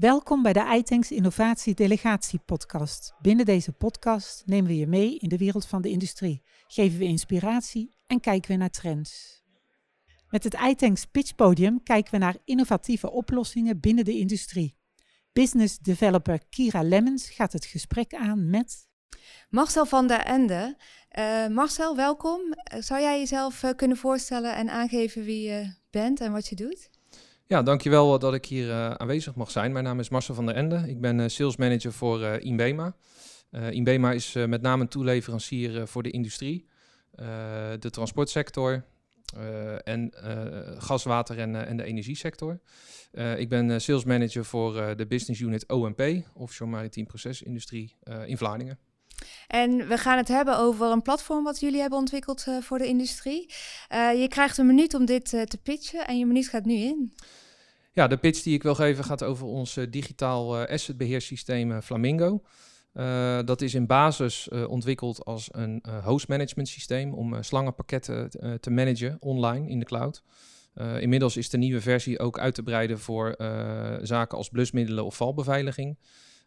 Welkom bij de iTanks Innovatie Delegatie podcast. Binnen deze podcast nemen we je mee in de wereld van de industrie, geven we inspiratie en kijken we naar trends. Met het iTanks Pitch Podium kijken we naar innovatieve oplossingen binnen de industrie. Business developer Kira Lemmens gaat het gesprek aan met Marcel van der Ende. Uh, Marcel, welkom. Zou jij jezelf uh, kunnen voorstellen en aangeven wie je bent en wat je doet? Ja, dankjewel dat ik hier uh, aanwezig mag zijn. Mijn naam is Marcel van der Ende. Ik ben sales manager voor Inbema. Inbema is met name een toeleverancier voor de industrie, de transportsector, en gas, water en, en de energiesector. ik ben sales manager voor de business unit OMP, Offshore Maritiem Procesindustrie, in Vlaardingen. En we gaan het hebben over een platform wat jullie hebben ontwikkeld uh, voor de industrie. Uh, je krijgt een minuut om dit uh, te pitchen en je minuut gaat nu in. Ja, de pitch die ik wil geven gaat over ons digitaal assetbeheersysteem Flamingo. dat is in basis ontwikkeld als een host management systeem om slangenpakketten te managen online in de cloud. inmiddels is de nieuwe versie ook uit te breiden voor zaken als blusmiddelen of valbeveiliging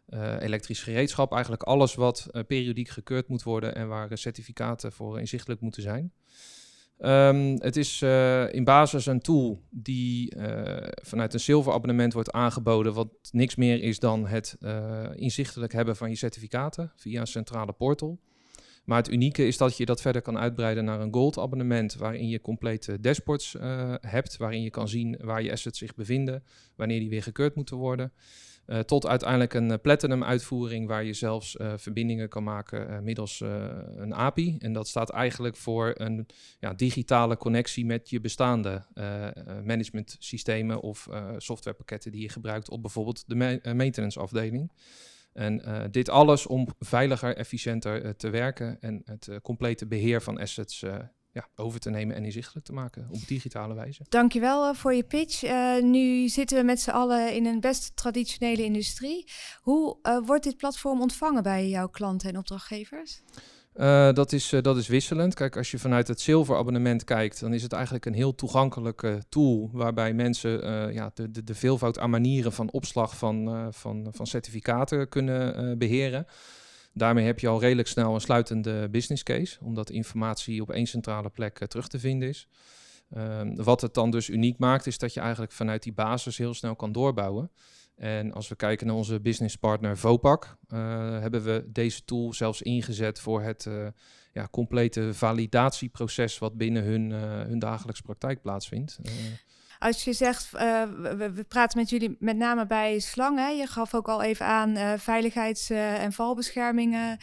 uh, elektrisch gereedschap. Eigenlijk alles wat uh, periodiek gekeurd moet worden en waar certificaten voor inzichtelijk moeten zijn. Um, het is in basis een tool die vanuit een zilver abonnement wordt aangeboden, wat niks meer is dan het inzichtelijk hebben van je certificaten via een centrale portal. Maar het unieke is dat je dat verder kan uitbreiden naar een gold abonnement, waarin je complete dashboards hebt, waarin je kan zien waar je assets zich bevinden, wanneer die weer gekeurd moeten worden. Uh, tot uiteindelijk een uh, platinum uitvoering waar je zelfs uh, verbindingen kan maken middels een API. En dat staat eigenlijk voor een ja, digitale connectie met je bestaande management systemen of softwarepakketten die je gebruikt op bijvoorbeeld de ma maintenance afdeling. En dit alles om veiliger, efficiënter te werken en het complete beheer van assets ja, over te nemen en inzichtelijk te maken op digitale wijze. Dankjewel uh, voor je pitch. Uh, nu zitten we met z'n allen in een best traditionele industrie. Hoe uh, wordt dit platform ontvangen bij jouw klanten en opdrachtgevers? dat, is, dat is wisselend. Kijk, als je vanuit het zilverabonnement kijkt, dan is het eigenlijk een heel toegankelijke tool waarbij mensen ja, de, de, de veelvoud aan manieren van opslag van, van, van certificaten kunnen beheren. Daarmee heb je al redelijk snel een sluitende business case, omdat informatie op één centrale plek uh, terug te vinden is. Um, wat het dan dus uniek maakt, is dat je eigenlijk vanuit die basis heel snel kan doorbouwen. En als we kijken naar onze businesspartner Vopak, uh, hebben we deze tool zelfs ingezet voor het uh, ja, complete validatieproces wat binnen hun, hun dagelijkse praktijk plaatsvindt. Als je zegt, uh, we, praten met jullie met name bij slangen. Je gaf ook al even aan uh, veiligheids- uh, en valbeschermingen,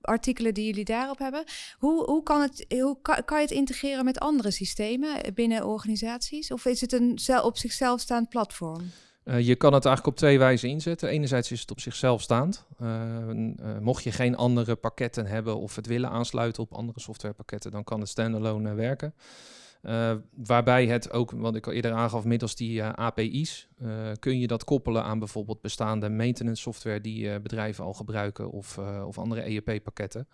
artikelen die jullie daarop hebben. Hoe, hoe, kan, het, hoe kan, kan, je het integreren met andere systemen binnen organisaties? Of is het een op zichzelf staand platform? je kan het eigenlijk op twee wijzen inzetten. Enerzijds is het op zichzelf staand. mocht je geen andere pakketten hebben of het willen aansluiten op andere softwarepakketten, dan kan het standalone werken. Uh, waarbij het ook, wat ik al eerder aangaf, middels die uh, API's uh, kun je dat koppelen aan bijvoorbeeld bestaande maintenance software die bedrijven al gebruiken of, of andere EEP-pakketten.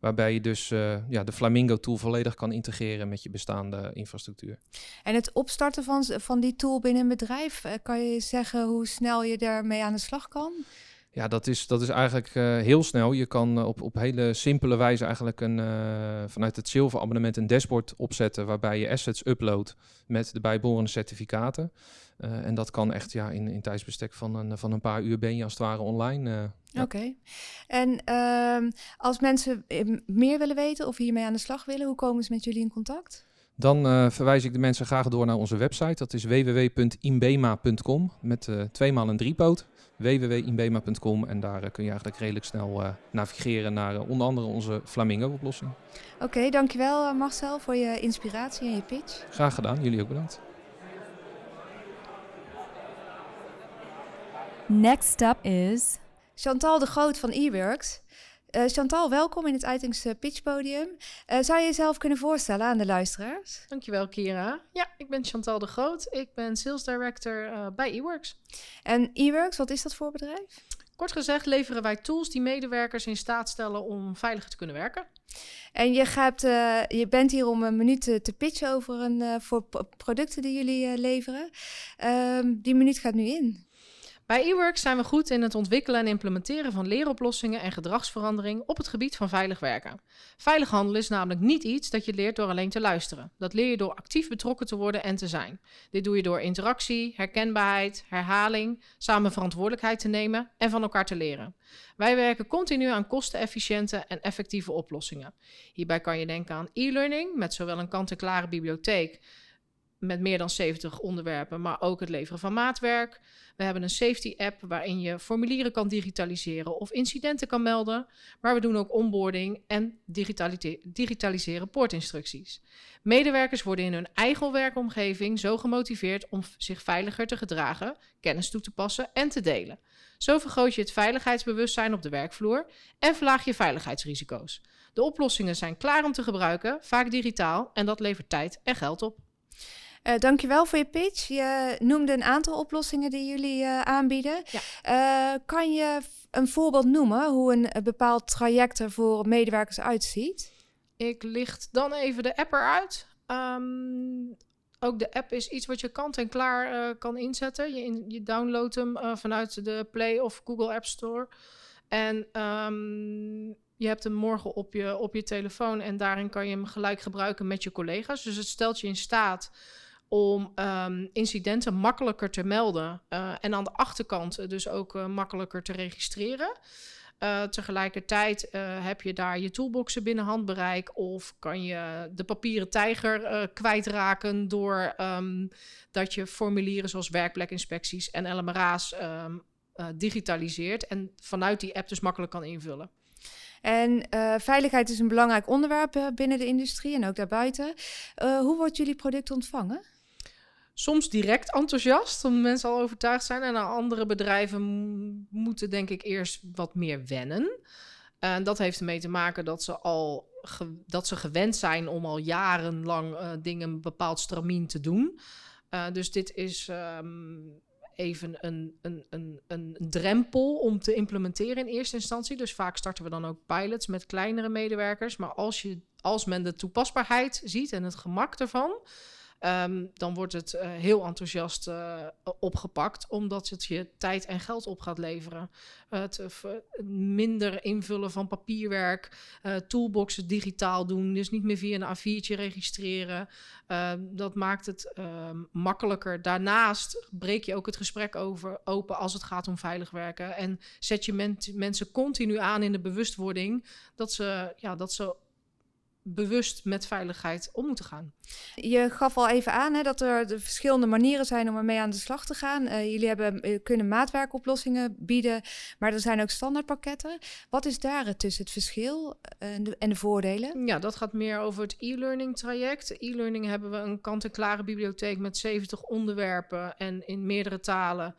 Waarbij je dus ja, de Flamingo tool volledig kan integreren met je bestaande infrastructuur. En het opstarten van, van die tool binnen een bedrijf, kan je zeggen hoe snel je daarmee aan de slag kan? Ja, dat is, dat is eigenlijk uh, heel snel. Je kan uh, op, op hele simpele wijze eigenlijk een, uh, vanuit het zilver abonnement een dashboard opzetten waarbij je assets uploadt met de bijbehorende certificaten. en dat kan echt ja, in, in tijdsbestek van een, van een paar uur ben je als het ware online. Oké. Okay. En ehm, als mensen meer willen weten of hiermee aan de slag willen, hoe komen ze met jullie in contact? Dan verwijs ik de mensen graag door naar onze website. Dat is www.imbema.com met tweemaal een driepoot www.inbema.com en daar uh, kun je eigenlijk redelijk snel uh, navigeren naar uh, onder andere onze Flamingo-oplossing. Oké, okay, dankjewel Marcel voor je inspiratie en je pitch. Graag gedaan, jullie ook bedankt. Next up is Chantal de Groot van eWorks. Uh, Chantal, welkom in het Uitings uh, Pitchpodium. Uh, zou je jezelf kunnen voorstellen aan de luisteraars? Dankjewel, Kira. Ja, ik ben Chantal de Groot. Ik ben Sales Director bij eWorks. En eWorks, wat is dat voor bedrijf? Kort gezegd leveren wij tools die medewerkers in staat stellen om veiliger te kunnen werken. En je, gaat, je bent hier om een minuut te pitchen over een, voor producten die jullie leveren. Ehm, die minuut gaat nu in. Bij eWorks zijn we goed in het ontwikkelen en implementeren van leeroplossingen en gedragsverandering op het gebied van veilig werken. Veilig handelen is namelijk niet iets dat je leert door alleen te luisteren. Dat leer je door actief betrokken te worden en te zijn. Dit doe je door interactie, herkenbaarheid, herhaling, samen verantwoordelijkheid te nemen en van elkaar te leren. Wij werken continu aan kostenefficiënte en effectieve oplossingen. Hierbij kan je denken aan e-learning met zowel een kant-en-klare bibliotheek met meer dan 70 onderwerpen, maar ook het leveren van maatwerk. We hebben een safety app waarin je formulieren kan digitaliseren of incidenten kan melden. Maar we doen ook onboarding en digitaliseren poortinstructies. Medewerkers worden in hun eigen werkomgeving zo gemotiveerd om zich veiliger te gedragen, kennis toe te passen en te delen. Zo vergroot je het veiligheidsbewustzijn op de werkvloer en verlaag je veiligheidsrisico's. De oplossingen zijn klaar om te gebruiken, vaak digitaal, en dat levert tijd en geld op. Uh, dankjewel voor je pitch. Je noemde een aantal oplossingen die jullie uh, aanbieden. Ja. Uh, kan je een voorbeeld noemen hoe een, bepaald traject er voor medewerkers uitziet? Ik licht dan even de app eruit. Um, ook de app is iets wat je kant en klaar kan inzetten. Je, in, je downloadt hem vanuit de Play of Google App Store. En um, je hebt hem morgen op je, op je telefoon en daarin kan je hem gelijk gebruiken met je collega's. Dus het stelt je in staat om um, incidenten makkelijker te melden uh, en aan de achterkant dus ook uh, makkelijker te registreren. Uh, tegelijkertijd heb je daar je toolboxen binnen handbereik of kan je de papieren tijger kwijtraken door um, dat je formulieren zoals werkplekinspecties en LMRA's um, digitaliseert en vanuit die app dus makkelijk kan invullen. En veiligheid is een belangrijk onderwerp binnen de industrie en ook daarbuiten. Hoe wordt jullie product ontvangen? Soms direct enthousiast, omdat mensen al overtuigd zijn. En andere bedrijven moeten denk ik eerst wat meer wennen. En dat heeft ermee te maken dat ze al dat ze gewend zijn om al jarenlang uh, dingen een bepaald stramien te doen. Uh, dus dit is um, even een, een, een, een drempel om te implementeren in eerste instantie. Dus vaak starten we dan ook pilots met kleinere medewerkers. Maar als, je, als men de toepasbaarheid ziet en het gemak ervan, Ehm, dan wordt het uh, heel enthousiast uh, opgepakt, omdat het je tijd en geld op gaat leveren. het uh, minder invullen van papierwerk, toolboxen digitaal doen, dus niet meer via een A4'tje registreren. Ehm, dat maakt het ehm, makkelijker. Daarnaast breek je ook het gesprek over open als het gaat om veilig werken en zet je men mensen continu aan in de bewustwording dat ze, ja, dat ze bewust met veiligheid om moeten gaan. Je gaf al even aan hè, dat er de verschillende manieren zijn om ermee aan de slag te gaan. Uh, jullie hebben, uh, kunnen maatwerkoplossingen bieden, maar er zijn ook standaardpakketten. Wat is daar tussen het verschil uh, en, de, en, de, voordelen? Ja, dat gaat meer over het e-learning traject. E-learning hebben we een kant-en-klare bibliotheek met 70 onderwerpen en in meerdere talen.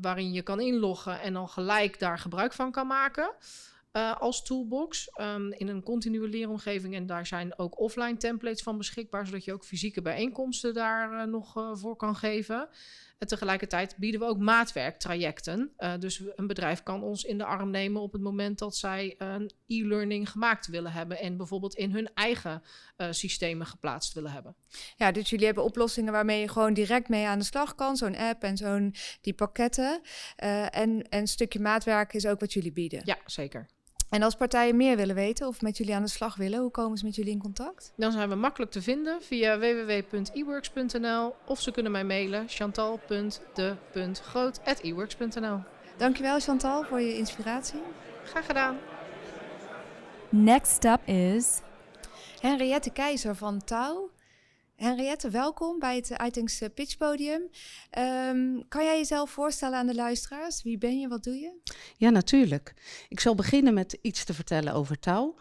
waarin je kan inloggen en dan gelijk daar gebruik van kan maken. Uh, als toolbox um, in een continue leeromgeving. En daar zijn ook offline templates van beschikbaar, zodat je ook fysieke bijeenkomsten daar uh, nog uh, voor kan geven. En tegelijkertijd bieden we ook maatwerktrajecten. dus een bedrijf kan ons in de arm nemen op het moment dat zij een e-learning gemaakt willen hebben. En bijvoorbeeld in hun eigen systemen geplaatst willen hebben. Ja, dus jullie hebben oplossingen waarmee je gewoon direct mee aan de slag kan. Zo'n app en zo'n die pakketten. en, en een stukje maatwerk is ook wat jullie bieden. Ja, zeker. En als partijen meer willen weten of met jullie aan de slag willen, hoe komen ze met jullie in contact? Dan zijn we makkelijk te vinden via www.eworks.nl of ze kunnen mij mailen chantal.de.groot.eworks.nl. Dankjewel Chantal voor je inspiratie. Graag gedaan. Next up is Henriette Keizer van Touw. Henriette, welkom bij het eh, Pitch Podium. Um, kan jij jezelf voorstellen aan de luisteraars? Wie ben je, wat doe je? Ja, natuurlijk. Ik zal beginnen met iets te vertellen over touw.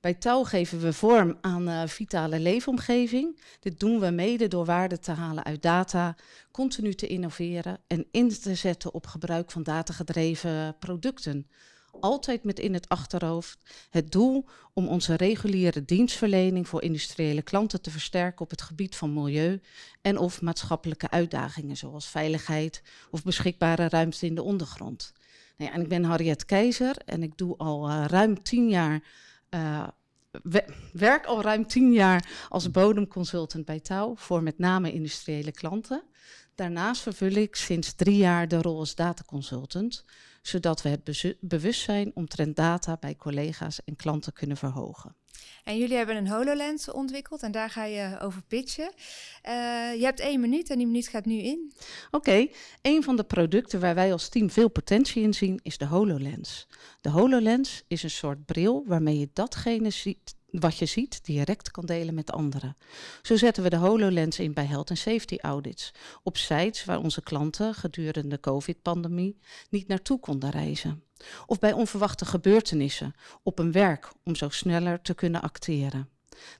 Bij touw geven we vorm aan uh, vitale leefomgeving. Dit doen we mede door waarde te halen uit data, continu te innoveren en in te zetten op gebruik van datagedreven producten altijd met in het achterhoofd het doel om onze reguliere dienstverlening voor industriële klanten te versterken op het gebied van milieu en of maatschappelijke uitdagingen zoals veiligheid of beschikbare ruimte in de ondergrond. Nou ja, en ik ben Harriet Keizer en ik doe al uh, ruim tien jaar uh, werk al ruim tien jaar als bodemconsultant bij Touw voor met name industriële klanten. Daarnaast vervul ik sinds drie jaar de rol als dataconsultant, zodat we het bewustzijn omtrent data bij collega's en klanten kunnen verhogen. En jullie hebben een HoloLens ontwikkeld en daar ga je over pitchen. Uh, je hebt één minuut en die minuut gaat nu in. Oké, een van de producten waar wij als team veel potentie in zien is de HoloLens. De HoloLens is een soort bril waarmee je datgene ziet wat je ziet direct kan delen met anderen. Zo zetten we de HoloLens in bij health and safety audits, op sites waar onze klanten gedurende de COVID-pandemie niet naartoe konden reizen. Of bij onverwachte gebeurtenissen op een werk om zo sneller te kunnen acteren.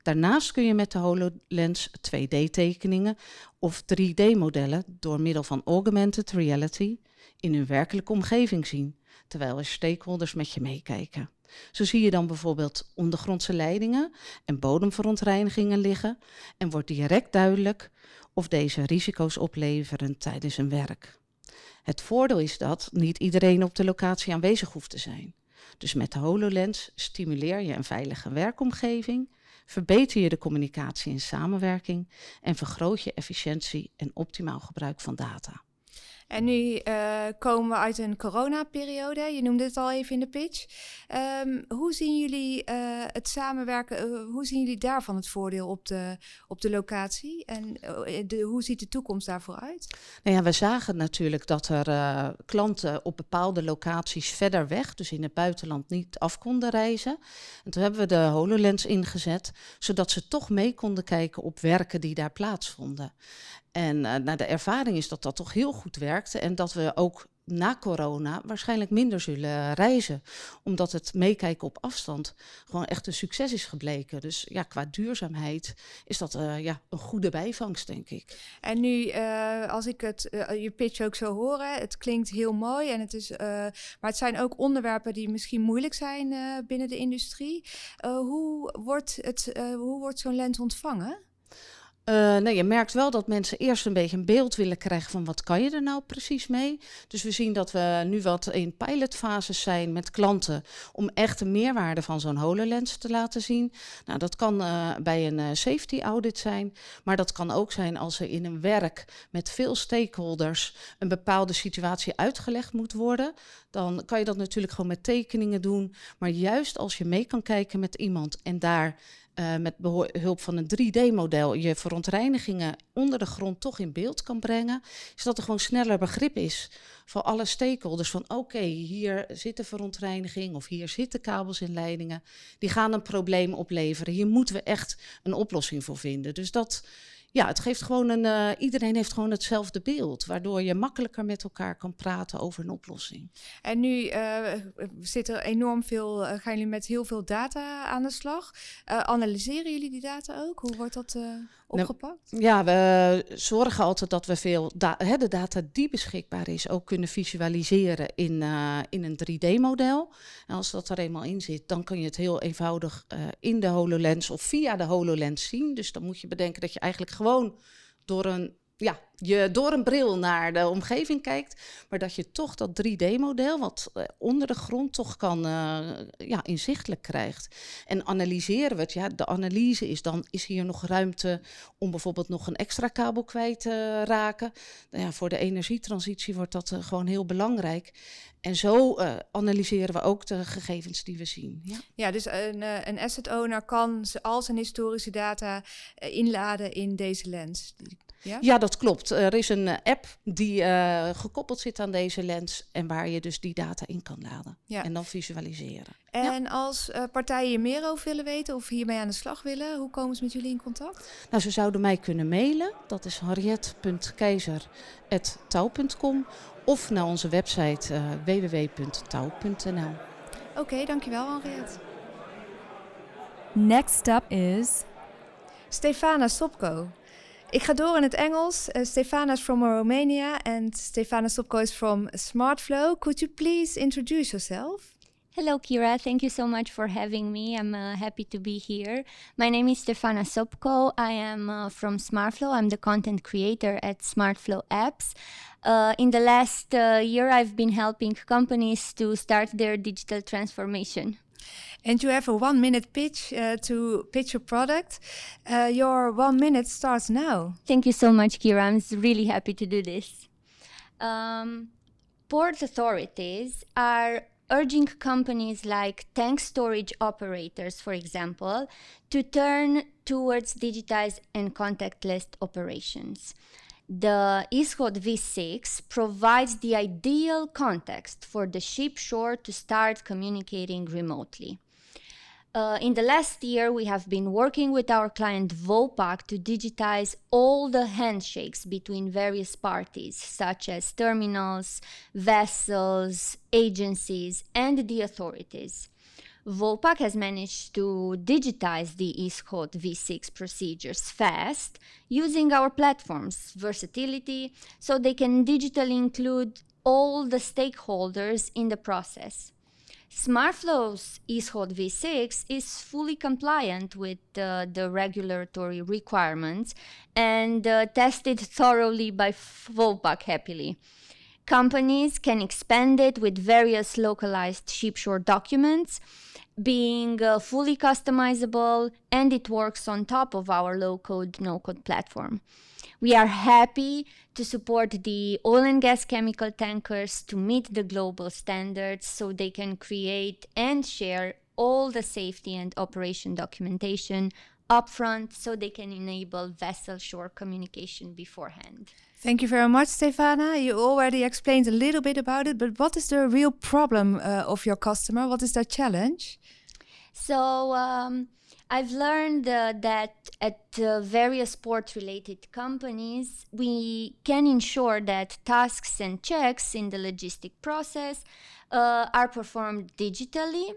Daarnaast kun je met de HoloLens 2D-tekeningen of 3D-modellen door middel van augmented reality in hun werkelijke omgeving zien, terwijl er stakeholders met je meekijken. Zo zie je dan bijvoorbeeld ondergrondse leidingen en bodemverontreinigingen liggen en wordt direct duidelijk of deze risico's opleveren tijdens hun werk. Het voordeel is dat niet iedereen op de locatie aanwezig hoeft te zijn. Dus met de HoloLens stimuleer je een veilige werkomgeving, verbeter je de communicatie en samenwerking en vergroot je efficiëntie en optimaal gebruik van data. En nu uh, komen we uit een coronaperiode. Je noemde het al even in de pitch. Um, hoe zien jullie uh, het samenwerken? Uh, hoe zien jullie daarvan het voordeel op de, op de locatie? En hoe ziet de toekomst daarvoor uit? Nou ja, we zagen natuurlijk dat er klanten op bepaalde locaties verder weg, dus in het buitenland, niet af konden reizen. En toen hebben we de HoloLens ingezet, zodat ze toch mee konden kijken op werken die daar plaatsvonden. En uh, nou, de ervaring is dat dat toch heel goed werkte en dat we ook na corona waarschijnlijk minder zullen reizen. Omdat het meekijken op afstand gewoon echt een succes is gebleken. Dus ja, qua duurzaamheid is dat uh, ja, een goede bijvangst, denk ik. En nu, uh, als ik het, je pitch ook zo horen, het klinkt heel mooi. En het is, maar het zijn ook onderwerpen die misschien moeilijk zijn binnen de industrie. hoe wordt, het, hoe wordt zo'n lens ontvangen? Uh, nee, je merkt wel dat mensen eerst een beetje een beeld willen krijgen van wat kan je er nou precies mee. Dus we zien dat we nu wat in pilotfases zijn met klanten om echt de meerwaarde van zo'n HoloLens te laten zien. Nou, dat kan uh, bij een uh, safety audit zijn, maar dat kan ook zijn als er in een werk met veel stakeholders een bepaalde situatie uitgelegd moet worden. Dan kan je dat natuurlijk gewoon met tekeningen doen, maar juist als je mee kan kijken met iemand en daar uh, met behulp van een 3D-model je verontreinigingen onder de grond toch in beeld kan brengen, is dat er gewoon sneller begrip is voor alle stakeholders van oké, hier zit een verontreiniging of hier zitten kabels en leidingen, die gaan een probleem opleveren. Hier moeten we echt een oplossing voor vinden. Dus dat ja, het geeft gewoon een. Uh, iedereen heeft gewoon hetzelfde beeld, waardoor je makkelijker met elkaar kan praten over een oplossing. En nu uh, zit er enorm veel. Uh, gaan jullie met heel veel data aan de slag? analyseren jullie die data ook? Hoe wordt dat? Nou, opgepakt? ja, we zorgen altijd dat we veel da de data die beschikbaar is ook kunnen visualiseren in, in een 3D-model. En als dat er eenmaal in zit, dan kun je het heel eenvoudig in de HoloLens of via de HoloLens zien. Dus dan moet je bedenken dat je eigenlijk gewoon door een ja, je door een bril naar de omgeving kijkt, maar dat je toch dat 3D-model, wat uh, onder de grond toch kan uh, ja, inzichtelijk krijgt. En analyseren we het, ja, de analyse is dan, is hier nog ruimte om bijvoorbeeld nog een extra kabel kwijt te raken? Nou ja, voor de energietransitie wordt dat gewoon heel belangrijk. En zo analyseren we ook de gegevens die we zien. Ja, ja dus een, een asset owner kan al zijn historische data inladen in deze lens. Ja? ja, dat klopt. Er is een eh, app die uh, gekoppeld zit aan deze lens en waar je dus die data in kan laden ja. en dan visualiseren. En als uh, partijen meer over willen weten of hiermee aan de slag willen, hoe komen ze met jullie in contact? Nou, ze zouden mij kunnen mailen. Dat is harriet.keizer.touw.com of naar onze website uh, www.touw.nl. Oké, okay, dankjewel Henriette. Next up is... Stefana Sopko. Ik ga door in het Engels. Uh, Stefana is from Romania and Stefana Sopko is from SmartFlow. Could you please introduce yourself? Hello, Kira. Thank you so much for having me. I'm uh, happy to be here. My name is Stefana Sopko. I am uh, from SmartFlow. I'm the content creator at SmartFlow Apps. Uh, in the last uh, year, I've been helping companies to start their digital transformation. And you have a one minute pitch uh, to pitch your product. Uh, your one minute starts now. Thank you so much, Kira. I'm really happy to do this. Um, port authorities are urging companies like tank storage operators, for example, to turn towards digitized and contactless operations. The Ishod V6 provides the ideal context for the ship shore to start communicating remotely. Uh, in the last year, we have been working with our client Vopak to digitize all the handshakes between various parties, such as terminals, vessels, agencies, and the authorities. Vopak has managed to digitize the Ishod V6 procedures fast using our platform's versatility so they can digitally include all the stakeholders in the process. SmartFlow's Ishod V6 is fully compliant with uh, the regulatory requirements and uh, tested thoroughly by Vopak happily. Companies can expand it with various localized shipshore documents, being uh, fully customizable, and it works on top of our low code, no code platform. We are happy to support the oil and gas chemical tankers to meet the global standards so they can create and share all the safety and operation documentation upfront so they can enable vessel shore communication beforehand. Thank you very much, Stefana. You already explained a little bit about it, but what is the real problem uh, of your customer? What is their challenge? So um, I've learned uh, that at uh, various port related companies, we can ensure that tasks and checks in the logistic process uh, are performed digitally.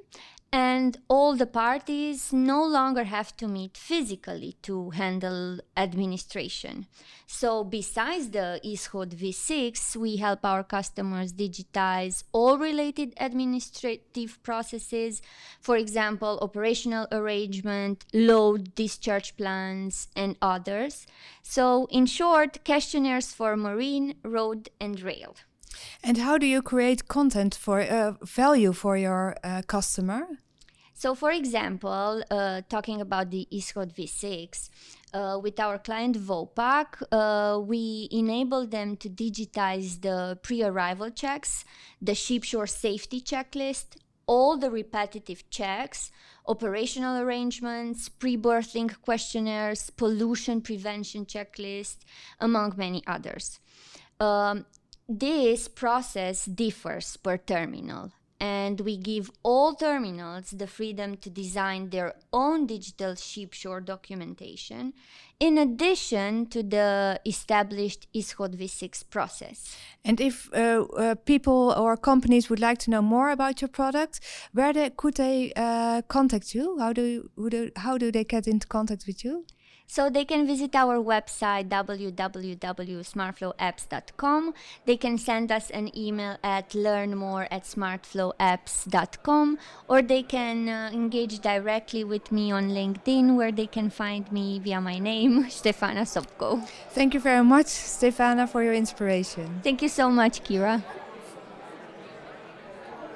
And all the parties no longer have to meet physically to handle administration. So, besides the Ishod V6, we help our customers digitize all related administrative processes, for example, operational arrangement, load discharge plans, and others. So, in short, questionnaires for marine, road, and rail. And how do you create content for uh, value for your uh, customer? So, for example, uh, talking about the Ishod V6, uh, with our client Vopak, uh, we enable them to digitize the pre arrival checks, the shipshore safety checklist, all the repetitive checks, operational arrangements, pre berthing questionnaires, pollution prevention checklist, among many others. Um, this process differs per terminal, and we give all terminals the freedom to design their own digital shipshore documentation, in addition to the established ISHOD V6 process. And if uh, uh, people or companies would like to know more about your product, where they, could they uh, contact you? How do, you, do how do they get into contact with you? So they can visit our website www.smartflowapps.com. They can send us an email at learnmore at smartflowapps.com or they can uh, engage directly with me on LinkedIn where they can find me via my name, Stefana Sopko. Thank you very much, Stefana, for your inspiration. Thank you so much, Kira.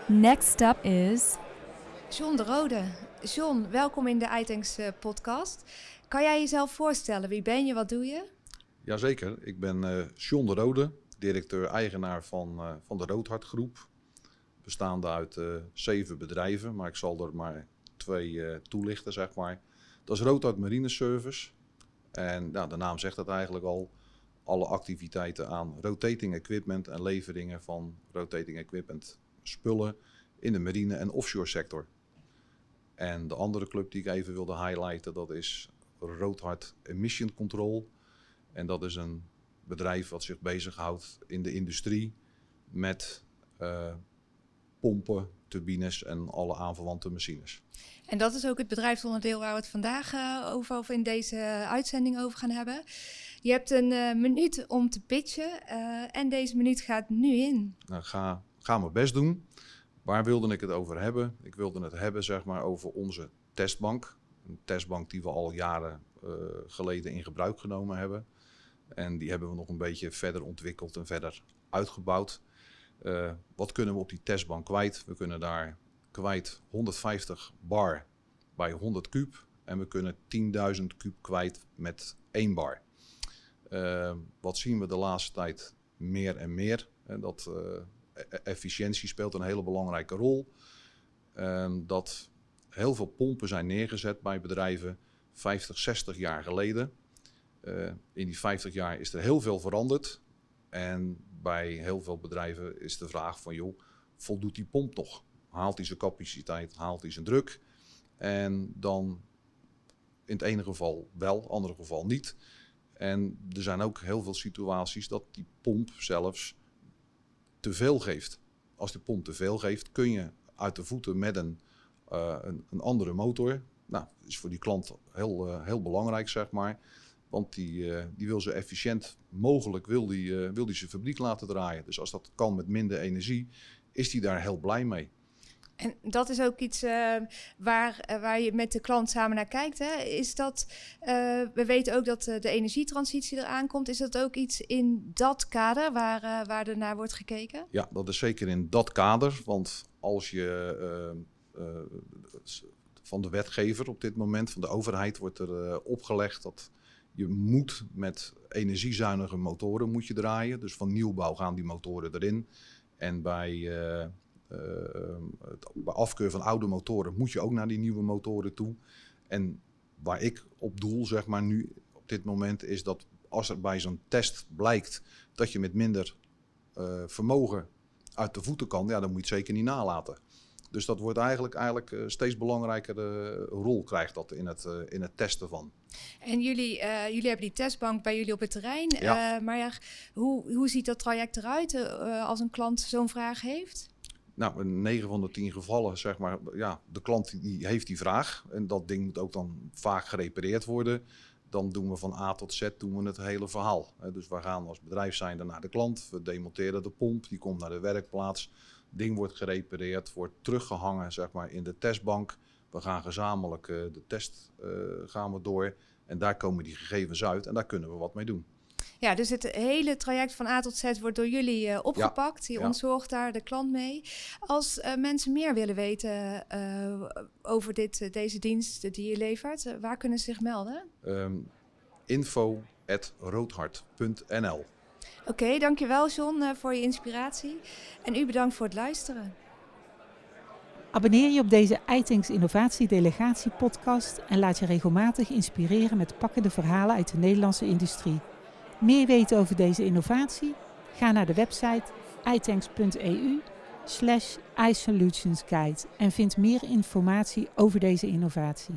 Next up is John de Rode. John, welkom in de iTanks uh, podcast. Kan jij jezelf voorstellen? Wie ben je? Wat doe je? Jazeker, ik ben uh, John de Rode, directeur-eigenaar van, uh, van de Roodhart Groep. Bestaande uit zeven bedrijven, maar ik zal er maar twee toelichten, zeg maar. Dat is Roodhart Marine Service. En nou, de naam zegt het eigenlijk al. Alle activiteiten aan rotating equipment en leveringen van rotating equipment spullen in de marine en offshore sector. En de andere club die ik even wilde highlighten, dat is Roodhart Emission Control. En dat is een bedrijf wat zich bezighoudt in de industrie met uh, pompen, turbines en alle aanverwante machines. En dat is ook het bedrijfsonderdeel waar we het vandaag uh, over, over in deze uitzending over gaan hebben. Je hebt een uh, minuut om te pitchen en deze minuut gaat nu in. Nou, ga, ga mijn best doen. Waar wilde ik het over hebben? Ik wilde het hebben zeg maar, over onze testbank. Een testbank die we al jaren uh, geleden in gebruik genomen hebben. En die hebben we nog een beetje verder ontwikkeld en verder uitgebouwd. Uh, wat kunnen we op die testbank kwijt? We kunnen daar kwijt 150 bar bij 100 kuub. En we kunnen 10.000 kuub kwijt met 1 bar. Uh, wat zien we de laatste tijd meer en meer? En dat efficiëntie speelt een hele belangrijke rol. Uh, dat heel veel pompen zijn neergezet bij bedrijven 50, 60 jaar geleden. Uh, in die 50 jaar is er heel veel veranderd. En bij heel veel bedrijven is de vraag van, joh, voldoet die pomp nog? Haalt hij zijn capaciteit, haalt hij zijn druk? En dan in het ene geval wel, andere geval niet. En er zijn ook heel veel situaties dat die pomp zelfs te veel geeft. Als de pomp te veel geeft, kun je uit de voeten met een, uh, een, een, andere motor. Nou, dat is voor die klant heel, uh, heel belangrijk, zeg maar. Want die, uh, die wil zo efficiënt mogelijk wil die, wil die zijn fabriek laten draaien. Dus als dat kan met minder energie, is die daar heel blij mee. En dat is ook iets uh, waar, uh, waar je met de klant samen naar kijkt. Hè? Is dat, uh, we weten ook dat de energietransitie eraan komt. Is dat ook iets in dat kader waar, waar er naar wordt gekeken? Ja, dat is zeker in dat kader. Want als je van de wetgever op dit moment, van de overheid, wordt er opgelegd dat je moet met energiezuinige motoren moet je draaien. Dus van nieuwbouw gaan die motoren erin. En bij uh, bij afkeur van oude motoren moet je ook naar die nieuwe motoren toe. En waar ik op doel, zeg maar, nu op dit moment, is dat als er bij zo'n test blijkt dat je met minder uh, vermogen uit de voeten kan, ja, dan moet je het zeker niet nalaten. Dus dat wordt eigenlijk, eigenlijk uh, steeds belangrijkere rol krijgt dat in het, in het testen van. En jullie, jullie hebben die testbank bij jullie op het terrein. Ja. maar ja, hoe, hoe ziet dat traject eruit als een klant zo'n vraag heeft? Nou, in 9 van de 10 gevallen, zeg maar, ja, de klant die heeft die vraag. En dat ding moet ook dan vaak gerepareerd worden. Dan doen we van A tot Z doen we het hele verhaal. Dus we gaan als bedrijf zijn naar de klant. We demonteren de pomp, die komt naar de werkplaats. Het ding wordt gerepareerd, wordt teruggehangen zeg maar, in de testbank. We gaan gezamenlijk uh, de test uh, gaan we door. En daar komen die gegevens uit en daar kunnen we wat mee doen. Ja, dus het hele traject van A tot Z wordt door jullie uh, opgepakt. Ja. Je ja. ontzorgt daar de klant mee. Als uh, mensen meer willen weten uh, over dit, deze dienst die je levert, waar kunnen ze zich melden? Um, info roodhart.nl Oké, okay, dankjewel John voor je inspiratie. En u bedankt voor het luisteren. Abonneer je op deze iTanks Innovatie Delegatie podcast en laat je regelmatig inspireren met pakkende verhalen uit de Nederlandse industrie. Meer weten over deze innovatie? Ga naar de website itanks.eu slash iSolutionsGuide en vind meer informatie over deze innovatie.